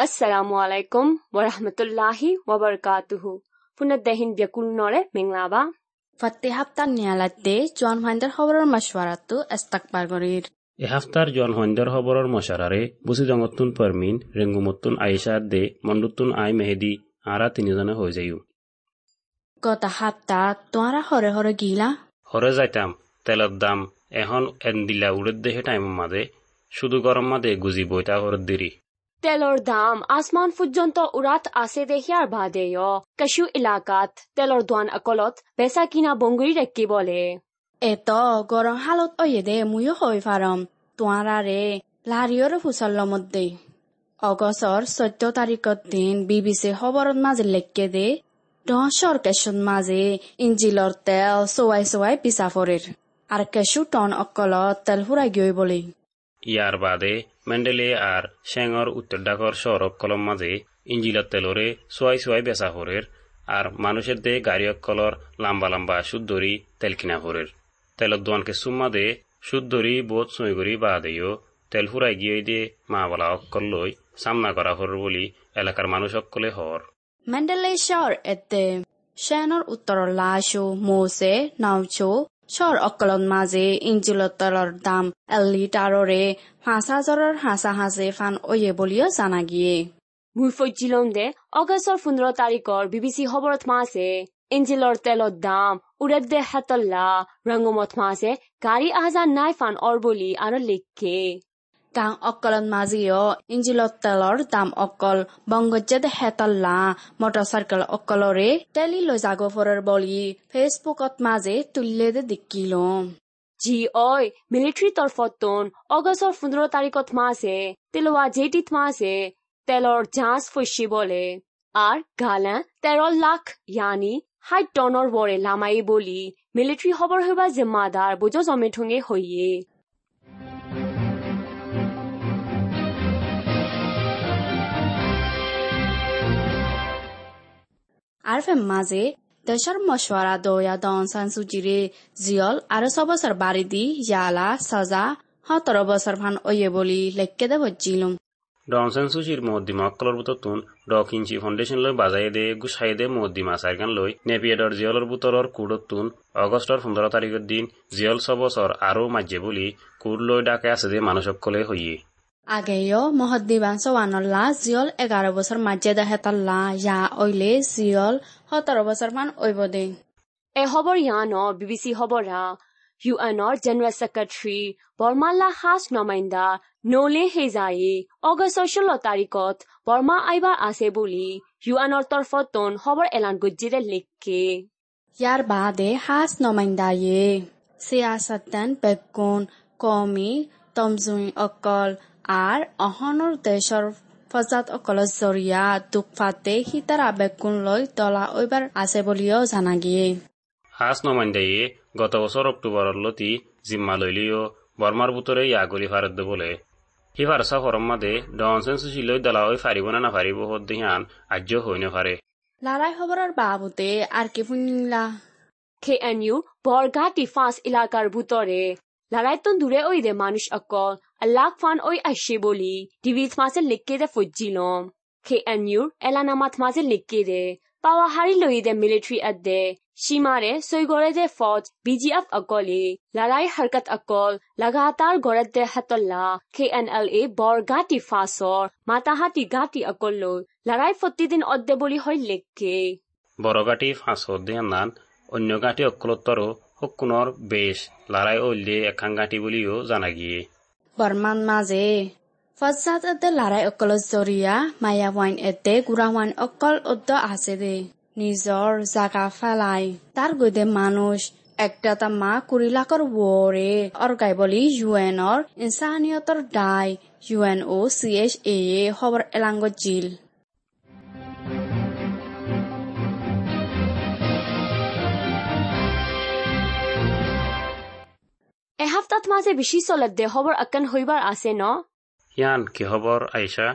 আসসালামু আলাইকুম wa rahmatullahi wa barakatuhu. Punat dehin biakul nore menglaba. ফাতে হাপ্তার নিয়ালাতে জোয়ান ভাইন্দার খবরের মাসওয়ারাতু এস্তাকবার গরির এ হাফতার জোয়ান হইন্দর খবরের মশারারে বুসি জঙ্গতুন পারমিন রেঙ্গুমতুন আয়েশার দে মন্ডুতুন আই মেহেদি আরা তিনিজনে হয়ে যাইও গত হাপ্তা তোয়ারা হরে হরে গিলা হরে যাইতাম তেলের দাম এখন এন দিলা উড়ের দেহে টাইম মাদে শুধু গরম মাদে গুজি বইতা হরে দেরি তেলৰ দাম আসমান পৰ্যন্ত উৰাত আছে দেখিয়াৰ বাদেয় কাশু এলাকাত তেলৰ দোৱান অকলত বেচা কিনা বংগুৰি ৰাখি বলে এত গরম হালত ওয়ে দে মুয়ো হই ফারম তোমরা রে লারিয়র ফুসল্ল মধ্যে অগস্টর চৈধ্য তারিখত দিন বিবিসি খবরত মাঝে লেখকে দে দশর কেশন মাঝে ইঞ্জিলর তেল সোয়াই সোয়াই পিছা ফরের আর কেশু টন অকলত তেল ফুরাই গিয়ে বলে ইয়ার বাদে মেন্ডেলে আর শ্যাঙর উত্তর ডাকর সড়ক কলম মাঝে ইঞ্জিলত তেলরে সোয়াই সোয়াই বেচা হরের আর মানুষের দে গাড়ি অকলর লম্বা লম্বা সুদরি তেল কিনা হরের। তেলত দোয়ানকে সুম্মা দে সুদরি বোধ সই করি বা দেও তেল ফুরাই গিয়ে দিয়ে মা বলা অক্কল লই সামনা করা হর বলি এলাকার মানুষ অক্কলে হর। মেন্ডেলে শহর এতে শ্যানর উত্তর লাশো মোসে নাউচো শহৰ অকলত মাঝে ইঞ্জিলত তেলৰ দাম এল লিটাৰৰে পাঁচ হাজাৰৰ হাঁচা হাঁচে ফান ওয়ে বলিও জানা গিয়ে। মুই ফৈজিলম দে অগষ্টৰ পোন্ধৰ তাৰিখৰ বিবিচি খবৰত মাছে ইঞ্জিলৰ তেলৰ দাম উৰাত দে হাতল্লা ৰংগমত মাছে গাড়ী আহা নাই ফান অৰ বুলি আৰু লিখে। কাং অকলন মাজিও। ইঞ্জিলত তেলৰ দাম অকল। বংগজ্যেদ হেতল্লা মটৰচাইকেল অকলৰে টেলি লৈ যাগফৰৰ বলি। ফেচবুকত মাজে তুলিলে দেখিলো। জি ঐ মিলিটাৰী তৰফত অগষ্টৰ পোন্ধৰ তাৰিখত মাছে তেলোৱা জেটিত মাছে তেলৰ জাঁচ ফৈছি বলে। আৰু গালে তেৰ লাখ য়ানি ষাঠ টনৰ বৰে লামাই বুলি। মিলিটাৰী খবৰ হবা জিম্মাদাৰ বুজ জমে ঠোঙে হৈয়ে। আরফে মাঝে দেশের মশওয়ারা দয়া দন সানসুজিরে জিয়ল আর সবসর বাড়ি দি ইয়ালা সাজা সতর বছর ফান ওয়ে বলি লেখকে দে বজিলুম ডনসেন সুচির মদ্দিমা অক্কলর বুততুন ডক ইঞ্চি ফাউন্ডেশন লই বাজাই দে গুছাই দে মদ্দিমা সাইগান লই নেপিয়েডর জিয়লর বুতলর কুডতুন অগস্টর পনেরো তারিখের দিন জিয়ল ছবছর আরও মাঝে বলি কুড লই ডাকে আছে দে মানুষ অক্কলে হইয়ে আগেয় মহদ্বীবাংশ ওয়ানল্লা জিয়ল এগাৰো বছৰ মাঝে দেহেতাল্লা ইয়া ঐলে জিয়ল সতেৰো বছৰমান ঐব দে। এ খবৰ ইয়ান বিবিসি হবৰা ইউএনৰ জেনেৰেল ছেক্ৰেটাৰী বৰ্মাল্লা হাস নমাইন্দা নলে হেজাই অগস্ট ষোল্ল তাৰিখত বৰ্মা আইবা আছে বুলি ইউ ইউএনৰ তৰফত তন খবৰ এলান গুজিৰে লিখকে। ইয়াৰ বাদে হাস নমাইন্দায়ে সিয়াসত্তন বেগুন কমি তমজুই অকল আৰ অহনৰ দেশৰ ফজাত অকল জৰিয়া দুঃখ ফাতে সীতাৰ আবেগুণ লৈ তলা ঐবাৰ আছে বুলিও জানা গিয়ে। হাস নমান্দায়ে গত বছৰ অক্টোবৰেৰ লতি জিম্মা লইলিও বৰ্মাৰ বুতৰে ইয়াগুলি ফাৰত বলে সি ফারসা ফরম মাদে ডনসেন সুচি লৈ দলা ওই ফারিব না নাফারিব হত দিহান হৈ নাফাৰে। লাৰাই খবৰৰ বাবুতে আৰ কে পুনিলা খে এন ইউ বৰগা টিফাঁচ ইলাকাৰ বুটৰে। লাৰাইতন দূৰে ঐ দে মানুহ অকল। আল্লাহ ফান ওই আসে বলি ডিভিজ মাসে লিখকে দে ফুজিলম KNU এলানামাত মাসে লিখকে দে পাওয়া হারি লই দে মিলিটারি আদে সীমারে সৈগরে দে ফৌজ BGF অকলে লড়াই হরকত অকল লাগাতার গড়ত দে হাতল্লা KNLA বৰগাটি ফাঁসর মাতাহাতি গাটি অকল লৈ লড়াই প্রতিদিন অদ্দে বলি হয় লিখকে বড়গাটি ফাঁস হদ দিহান নান অন্য গাঁটি অক্কলোত্তরও হকুনৰ বেশ লড়াই ওল্লে একাং গাঁটি বুলিও জানা গিয়ে Barman maze. Fasad ete larai okol zoria, maya wain ete gurawan okol oto asede. Nizor zaka falai. Tar gude manush. Ekta ta ma kurilakor wore. Or gai boli UNR insaniotor dai. UNOCHAA hover elango jil. এসপ্তাহত মাঝে বেশি চলত দে খবৰ আকান হইবার আছে ন? ইয়ান কি খবর আইসা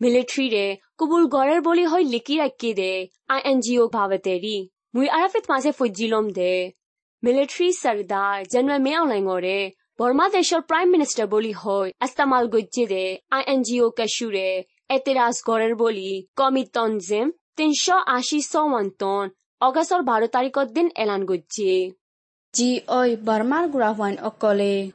মিলিটারিরে কবুল গড়ের বলি হয় লিকি রাখি দে আই এন জি ও ভাবেতেরি মুই আরাফিত মাঝে ফুজিলম দে। মিলিটারি সরদার জেনারেল মে অনলাইন গড়ে বর্মা দেশের প্রাইম মিনিস্টার বলি হয় আস্তামাল গজ্জে দে আই এন জি ও কাশুরে এতেরাজ গড়ের বলি কমি তঞ্জিম তিনশো আশি সওয়ান্তন অগস্টর বারো তারিখর দিন এলান করছে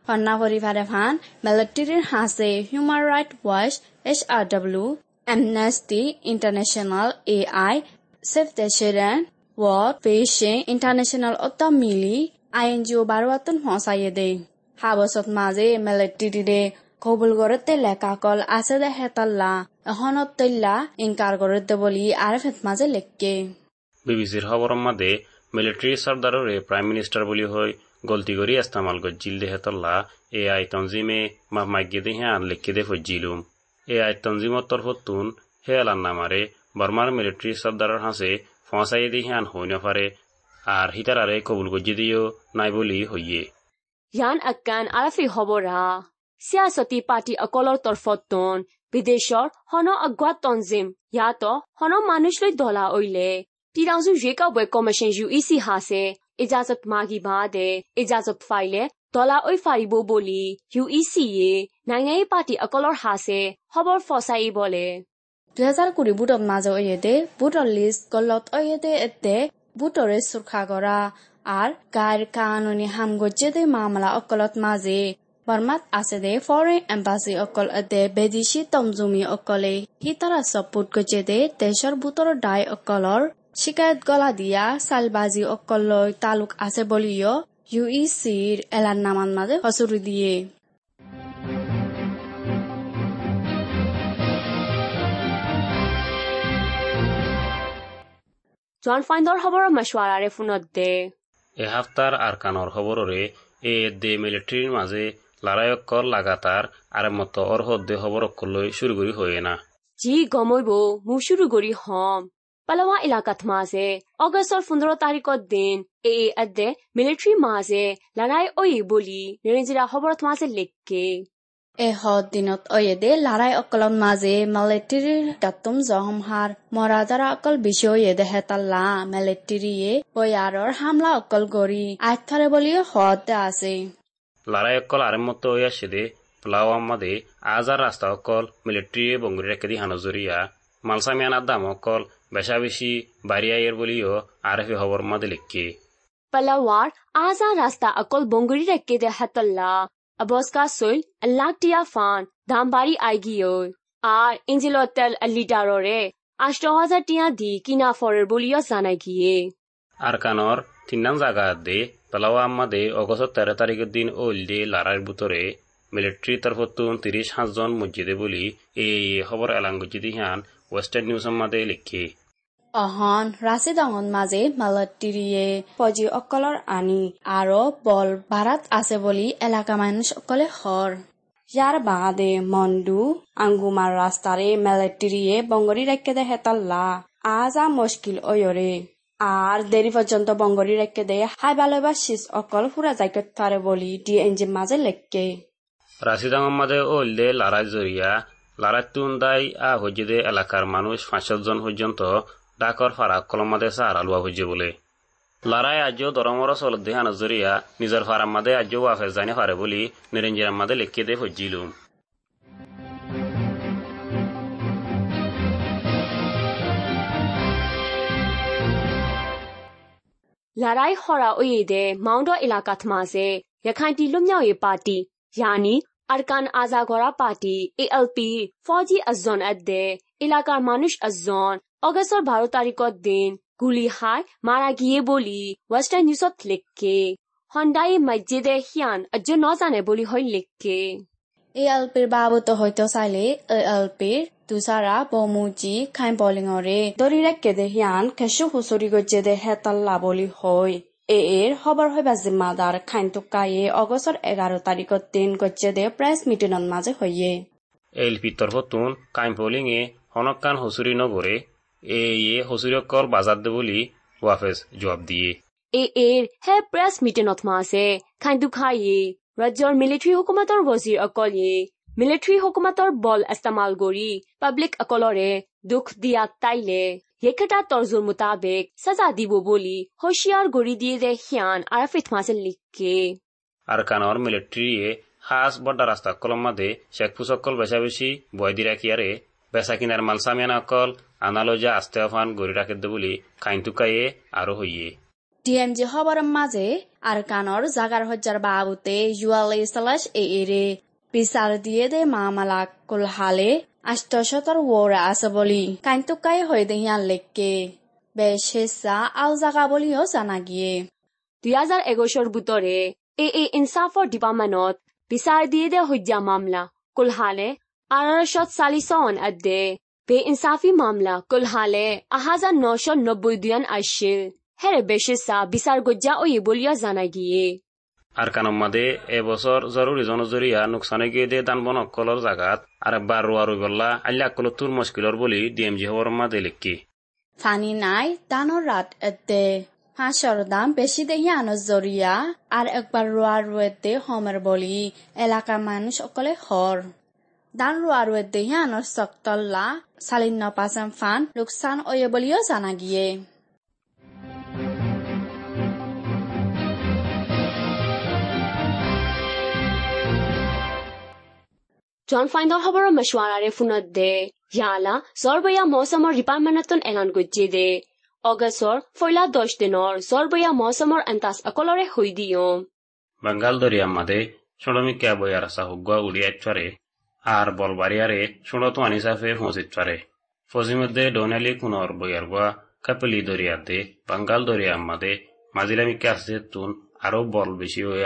হন্না পরিবারে ফান মিলিটারির হাসে human right watch H R W amnesty international A I save the children world vision international অত মিলি আইএনজিও বারোয়াতন হসাইয়ে দে হাবসত মাঝে মিলিটারিরে কবুল গড়তে লেখা কল আছে দে হেতাল্লা এখনত তৈল্লা ইনকার গড়তে বলি আর ফেত মাঝে লেখকে বিবিসির খবর মাদে মিলিটারি সর্দাররে প্রাইম মিনিস্টার বলি গলতি করি ইস্তেমাল গজ্জিল দেহেতল্লা এ আই তঞ্জিমে মা মাগ্যে দেহে আন লিখে দে ফজ্জিলুম এ আই তঞ্জিমত তরফতুন হে আলান নামারে বর্মার মিলিটারি সর্দারের হাসে ফসাই দেহে আন হই নফারে আর হিতারারে কবুল গজ্জি দিও নাই বলি হইয়ে ইয়ান আকান আরাফি হবরা সিয়াসতি পার্টি অকলর তরফতন বিদেশর হন আগুয়া তঞ্জিম। ইয়াত হন মানুষ লৈ দলা ওইলে ပြည်ထောင်စုရွေးကောက်ပွဲကော်မရှင် UEC ဟာစေအကြစပ်မာဂီဘာတဲ့အကြစပ်ဖိုင်လေဒေါ်လာအိုဖာရီဘိုဘိုလီ UEC ရေနိုင်ငံရေးပါတီအကော်လော်ဟာစေဟော်ဘော်ဖော်ဆိုင်ဘောလေ2000কুড়ি বুটত মাঝে ওয়েদে বুটর লিস্ট গলত ওয়েদে এতে বুটরে সুরখা করা আর গায়ের কানুনি হামগজ্জেদে মামলা অকলত মাঝে বর্মাত আছে দে ফরেন এম্বাসি অকল এতে বেদিশি তমজুমি অকলে হিতারা সপুট গজ্জেদে দেশর বুটর ডাই অকলর শিকায়ত গলা দিয়া সালবাজি অকললৈ তালুক আছে বলিও ইউইসির এলার নামান মাঝে হসুরি দিয়ে। জন ফাইন্দর খবৰৰ মশৱাৰাৰে ফোনত দে এ হাফতার আর কানর এ দে মিলিটারির মাঝে লড়াইয়কর লাগাতার আর মতো অর হদ্দে খবর অকলই শুরু করি হয়ে না। জি গমইব মু শুরু করি হম। পালাওয়া এলাকাত মাঝে অগস্টর পনেরো তারিখত দিন এ আদে মিলিটারি মাঝে লড়াই ওই বলি নিরঞ্জিরা খবরত মাঝে লেখকে এহত দিনত অয়েদে লাৰাই অকলত মাজে মেলেট্ৰিৰ দাতুম জহমহাৰ মৰাদাৰা অকল বিষয়ে দেহেতাল্লা মেলেট্ৰিয়ে বয়াৰৰ হামলা অকল গৰি আইথাৰে বুলিও হতে আছে লড়াই অকল আর মতো হয়ে আসে দে প্লাওয়াম মাদে আজ আর রাস্তা অকল মিলিটারি বঙ্গুরি রেখে দি হানজরিয়া মালসামিয়ানার দাম অকল বেশা বেশি বাড়িয়াইয়ের বলিও আর এফে খবর মাদে লিখকে পালাওয়ার আজা রাস্তা অকল বঙ্গুরি রেখে দে হাতল্লা Aboska soil alaktia fan dambari aigiyo আর ইঞ্জিলতেল লিডাররে আষ্ট হাজার টিয়া দি কিনা ফরের বলিও জানাই গিয়ে আর কানর তিনাম জায়গা দে পেলাওয়া আমাদে অগস্ট তেরো তারিখের দিন ওল দে লারার ভিতরে মিলিটারি তরফতুন তিরিশ সাতজন মসজিদে বলি এই খবর এলাং গজিদি হান ওয়েস্টার্ন নিউজ আমাদে লিখে। অহন ৰাচি ডাঙৰ মাজে মালতিৰিয়ে পজি অকলৰ আনি। আৰু বল ভাড়াত আছে বুলি এলেকা মানুহ অকলে হৰ। ইয়াৰ বাদে মন্দু আঙ্গুমার রাস্তারে মেলেটিরিয়ে বঙ্গরি রেখে দে হেতাল্লা। আজ মুশকিল ওয়রে আর দেরি পর্যন্ত বঙ্গরি রেখে দে হাই ভালোবার শীষ অকল ফুরা যাইকে তারে বলি ডি এনজির মাঝে লেখকে। রাশিদাং আমাদে ওল দে লারাই জরিয়া লারাই তুন দাই আ হজ্জিদে এলাকার মানুষ পাঁচশো জন পর্যন্ত ডাকর ফারা কলমাদে সাহারা লুয়া হজ্জে বলে। লড়াই আজ দরমর চলত দেহা নজরিয়া নিজের ফারাম মাদে আজ ওয়াফেজ জানে ফারে বলি নিরঞ্জিরাম মাদে লেখকে দে হজ্জিলুম। লড়াই হরা ওয়েদে মাউন্ট এলাকাত মাঝে রখাইন টি পার্টি यानी আরকান আজাগরা পার্টি এএলপি ফৌজি আজন আদে এলাকার মানুষ আজন অগস্টর বারো তারিখত দিন গুলি হাই মারা গিয়ে বলি ওয়েস্টার্ন নিউজত লিখকে হন্ডাই মসজিদে হিয়ান আজ নজানে বলি হয় লিখকে এ এলপির বাবুতো হয়তো চাইলে এ এলপির তুষারা বমুজি খাইন বলিঙরে দরি রেখে দে হিয়ান খেসু হুসুরি গজ্জে দে হেতাল্লা বলি হয় এ খবৰ খবৰ হইবা জিম্মাদাৰ খাইনটুকা এ অগস্ট এগাৰো তাৰিখত দিন গজ্জে দে প্ৰেছ মিটিনত মাজে হইয়ে এল পি হতুন কাইম্পলিং এ হনকান হসুৰি নগৰে এ এ হসুৰক কল বাজাৰ দে বুলি ৱাফেজ জবাব দিয়ে। এ এৰ হে প্ৰেছ মিটিনত মাছে আছে খাইনটুকা এ ৰাজ্যৰ মিলিটাৰি হুকুমতৰ ওয়াজিৰ অকল এ বল ইস্তেমাল গড়ি পাবলিক অকলৰে দুখ দিয়া তাইলে। য়েকেটা তৰ্জুৰ মোতাবেক সাজা দিব বুলি হুঁচিয়াৰ গৰি দিয়ে দে সিয়ান আৰাফিত মাছে লিখকে আর কানর মিলিটারি হাস বড্ডা রাস্তা কলম মাদে শেখ ফুসকল বেশা বেশি বয় দি রাখিয়ারে বেচা কিনার মালসামিয়ান অকল আনালজা আস্তে অফান গড়ি রাখে বুলি খাইনতুকাইয়ে আরও হইয়ে ডিএমজি খবরের মাঝে আর কানর জাগার হজ্জার বাবুতে জুয়ালি সালাস এ এরে বিচার দিয়ে দে মামালাক কুলহালে আষ্টশতর ওরা আছে বলি কাইন্তুকাই হয়ে দেহিয়ান লেখকে বেশ হেসা আও জাগা বলিও দুই হাজাৰ এগোশৰ বুটৰে এ এ ইনচাফৰ ডিপাৰ্টমেণ্টত বিচাৰ দিয়ে দে হজ্জা মামলা কুলহালে আঢ়ৈশত চালিছন আদে বে ইনচাফি মামলা কুলহালে আহাজাৰ নশ নব্বৈ দুয়ান আছিল হেৰে বেশেষা বিচাৰ গজ্জা ঐ বলিয়া জানাই গিয়ে আৰকানম্মাদে এবছৰ জৰুৰী জনজৰীয়া নোকচানে দে দান বন অকলৰ জাগাত। আৰু বাৰু আৰু গল্লা আল্লা কলত তোৰ মস্কিলৰ বুলি ডি এম জি হবৰম্মা দে লিখি ফানি নাই দানৰ ৰাত এতে। হাঁহৰ দাম বেছি দেহি আনজ জৰিয়া আৰু একবাৰ ৰোৱা ৰোৱেতে সমৰ বলি এলেকাৰ মানুহ সকলে হৰ। দান ৰোৱা ৰোৱেতে হে আনৰ চকতল্লা চালিন্ন পাচাম ফান লোকচান অয়ে জানা গিয়ে। জন ফাইন্দৰ খবৰৰ মছৱাৰাৰে ফোনত দে ইয়ালা জৰবয়া মৌচমৰ ডিপাৰ্টমেণ্টত এলান গজ্জে দে অগষ্টৰ ফৈলা দহ দিনৰ জৰবয়া মৌচমৰ এণ্টাছ অকলৰে হৈ দিয়ম বাঙ্গাল দরিয়া মাদে সুড়মিকা বয়ার সাহুগুয়া উড়িয়া চরে আর বলবারিয়ারে সুড়তো আনিসাফে ফসিত চরে ফসি মধ্যে ডোনালি কুনর বয়ার গুয়া কাপলি দরিয়া দে বাঙ্গাল দরিয়া মাদে মাজিলামিকা আছে তুন আরও বল বেশি হয়ে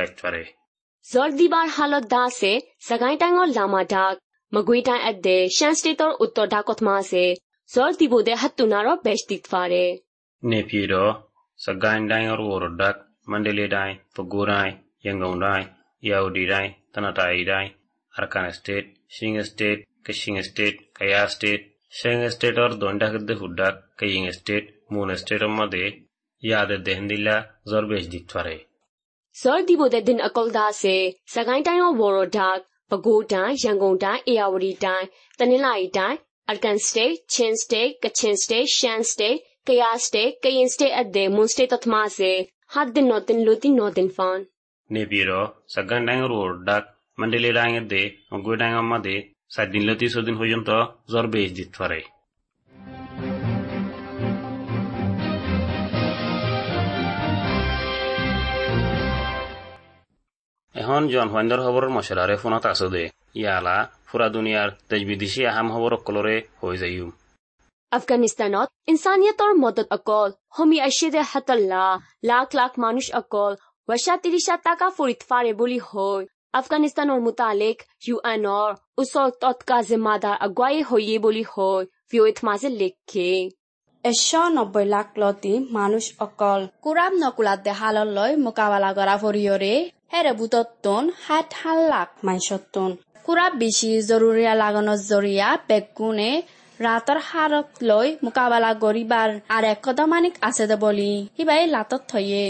Zordibar halot da se sagaitangor lama dak maguita adde shanstator uttor dakotma se Zordibode hattunaro beshtitfare. Nepido sagaitangor worodak mandelidai fugurai yangonrai yaudidai tanataidai Arkana state Shing state Kashing state Kaya state Sheng state और दोंडागद्दे हुड्डा Kayin state Mon state मधे याद देहंदिला ज़ोर बेच दिखता रहे ဇော်ဒီဘိုတဲ့ဒင်အကောဒါစေစကိုင်းတိုင်းရောဘော်ရဒါပဲခူးတိုင်းရန်ကုန်တိုင်းအေရဝတီတိုင်းတနင်္လာရီတိုင်းအာကန်စတေချင်းစတေကချင်းစတေရှန်စတေကယားစတေကရင်စတေအဒေမွန်စတေတတ်မစေဟာဒင်နိုတင်လူတင်နိုတင်ဖန်နေပြည်တော်စကန်တိုင်းရောဒါမန္တလေးတိုင်းရဲ့ဒေငွေတိုင်းအမဒေစတင်လတိဆိုဒင်ဟိုယံတော့ဇော်ဘေးဂျစ်ထွားရယ် এখন জন ফাইন্দৰ খবৰেৰ মশলাৰে ফোনত আছো দে ইয়ালা ফুৰা দুনিয়াৰ দেশ বিদেশী আহাম খবৰ অকলৰে হৈ যাইম আফগানিস্তানত ইনসানিয়তৰ মদত অকল হমি আইছে হাতল্লা লাখ লাখ মানুষ অকল ৱৰ্ষা ত্ৰিশা টাকা ফুৰিত ফাৰে বুলি হৈ আফগানিস্তানৰ মুতালিক ইউ এনৰ ওচৰত তৎকা জিম্মাদাৰ আগুৱাই হৈয়ে বুলি হৈ ভিঅ'ত মাজে লেখে। এশ নব্বই লাখ লতি মানুষ অকল কুৰাম নকুলাত দেহাললৈ মোকাবিলা কৰা ভৰিয়ৰে। সাত সাত লাখ মাইছতোন কুৰা বেছি জৰুৰীয়া লাগানৰ জৰিয়া বেগুনে ৰাতৰ হাৰত লৈ মোকাবিলা কৰিবাৰ আৰু একদমানিক আছে দে বুলি সিবাই লাতত থয়ে।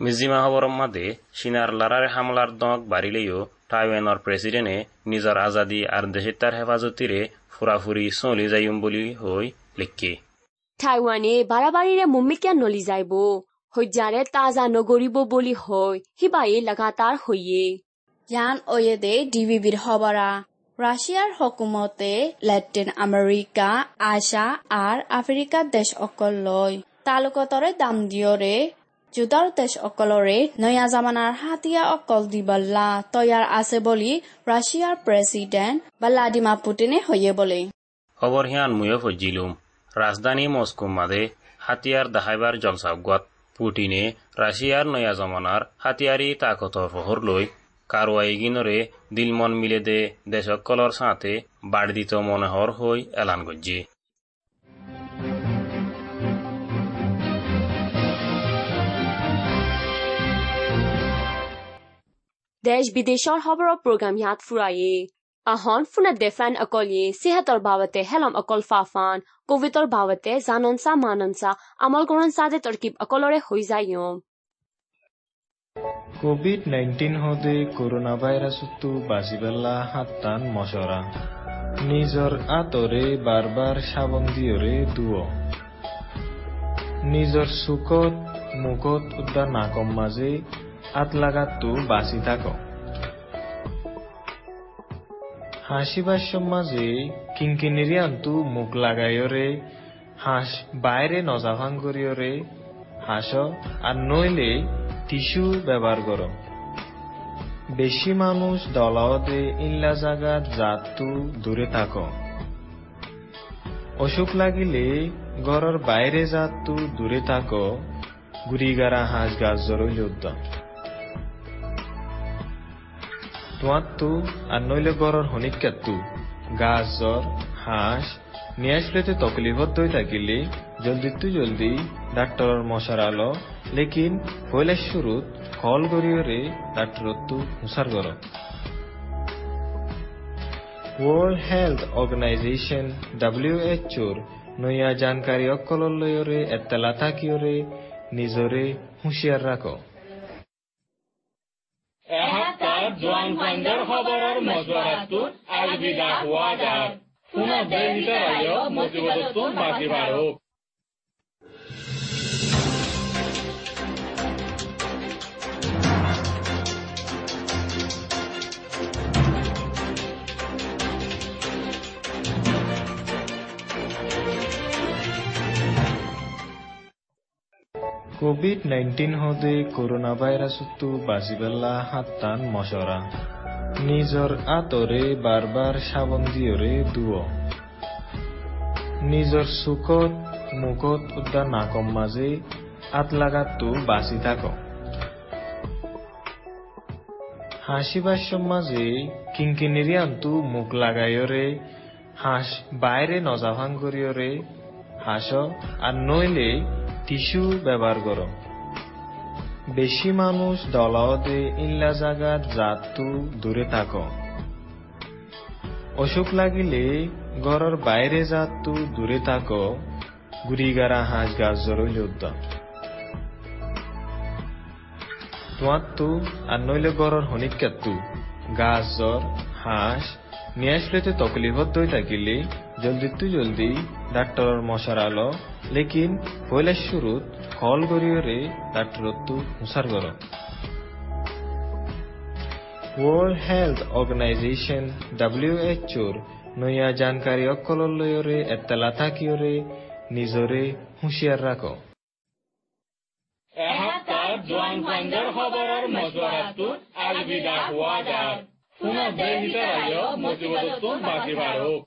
মিজিমা খবরের মাঝে সিনার লারার হামলার দক বাড়িলেও টাইওয়ানের প্রেসিডেন্টে নিজের আজাদি আর দেশের তার হেফাজতিরে ফুরাফুরি চলি যাইম বলি হই লিখকে টাইৱানে বাৰাবাৰীৰে মুম্মিকিয়া নলি যাইব সূৰ্যাৰে তাজা নগৰিব বুলি হৈ সিবাই লগাতাৰ জ্ঞান অয়েদে ডিবিবিৰ সবৰা ৰাছিয়াৰ হকুমতে লেটিন আমেৰিকা আছা আৰু আফ্ৰিকা দেশ অকল লৈ তালুকতৰে দাম দিয়ৰে যুদাৰ দেশ অকলৰে নয়া জামানাৰ হাতীয়া অকল দিবল্লা তৈয়াৰ আছে বুলি ৰাছিয়াৰ প্ৰেচিডেণ্ট ভ্লাডিমা পুটিনে হৈয়ে বোলে খবৰ সিয়ান ময়ো সুজিলো ৰাজধানী মস্কো মাদে হাতীয়াৰ দাহাইবাৰ জলচাগুৱাত পুটিনে রাশিয়ার নয়া জমানার হাতিয়ারি তাকতর ফহর লই কারওয়াইগিনরে দিলমন মিলে দে দেশকলর সাথে বাড় দিত মনোহর হই এলান গজ্জে। দেশ বিদেশৰ খবৰৰ প্ৰগ্ৰাম ইয়াত ফুৰায়ে। আহন ফুনা দেফান অকলে সেহাতৰ বাবতে হেলম অকল ফাফান কোভিডৰ বাবতে জাননসা মাননসা আমল কৰণ সাদে তৰকিব অকলৰে হৈ যায় কোভিড নাইন্টিন হদে করোনা ভাইরাসতো বাঁচিবেলা হাত্তান মশরা নিজর আতরে বারবার সাবন দিয়রে দুয় নিজর চুকত মুখত উদ্দা নাকম মাঝে আত লাগাতো বাঁচি থাক হাসিবার মাঝে কিঙ্কিনিরি আন্তু মুখ লাগাইরে হাঁস বাইরে নজা ভাঙ্গরিয়রে হাঁস আর নইলে টিস্যু ব্যবহার কর বেশি মানুষ দলাওতে ইল্লা জাগাত জাতু দূরে থাক অসুখ লাগিলে ঘরের বাইরে জাতু দূরে থাক গুড়িগারা হাঁস গাছ জরইল উদ্যম তোমার তু আর নইলে গড়র হনিকাত্তু গাছ জ্বর হাঁস, নিয়ে আসলেতে তকলিফত দই থাকিলে। জলদি তু জলদি, ডাক্তরর মশার আলো। লেকিন পয়লা শুরুত কল গরিয়রে ডাক্তরত তু হুসার গর। ওয়ার্ল্ড হেলথ অর্গানাইজেশন ডাব্লিউএচওর নয়া জানকারী অকলর লয়রে এত্তালা থাকিওরে নিজরে হুঁশিয়ার রাখো এহাত্তার জোৱান ফাইণ্ডাৰ খবৰৰ মজুৱাৰাটোত আলবিদা হোৱা যায় পুনৰ দেহিতাৰায়ো বাকি বাকী বাঢ়ক কোভিড নাইন্টিন হদে করোনা ভাইরাসতো বাঁচিবেলা হাত্তান মশরা। নিজর আতরে বারবার সাবন দিয়রে দুয়। নিজর চুকত মুখত উদ্যা নাকম মাঝে আত লাগাতো বাঁচি থাক। হাসিবার মাঝে কিঙ্কিনিরি আন্তু মুখ লাগাইরে হাঁস বাইরে নজা ভাঙ্গরিয়রে হাঁস আর নইলে টিস্যু ব্যবহার কর। বেশি মানুষ দলাওতে ইল্লা জাগাত জাতু দূরে থাক। অসুখ লাগিলে ঘরের বাইরে জাতু দূরে থাক। গুড়িগারা হাঁস গাছ উদ্যম। তোমার তু আর নইলে ঘরের হনিকাত্তু গাছ জ্বর, হাঁস নিয়ে আসলেতে তকলিফত দই থাকিলে জলদি তু জলদি ডাক্তরর মশার আলো, লেকিন পয়লা শুরুত কল গরিয়রে ডাক্তরত তু হুসার গর ওয়ার্ল্ড হেলথ অর্গানাইজেশন ডাব্লিউএচওর নয়া জানকারী অকলর লয়রে এত্তালা থাকিওরে নিজরে হুঁশিয়ার রাখো। জোৱান ফাইণ্ডাৰ খবৰৰ মজুৱাৰাটোত আলবিদা হোৱা যায় পুনৰ দেহিতাৰায়ো মজিবতটো বাকি বাঢ়ক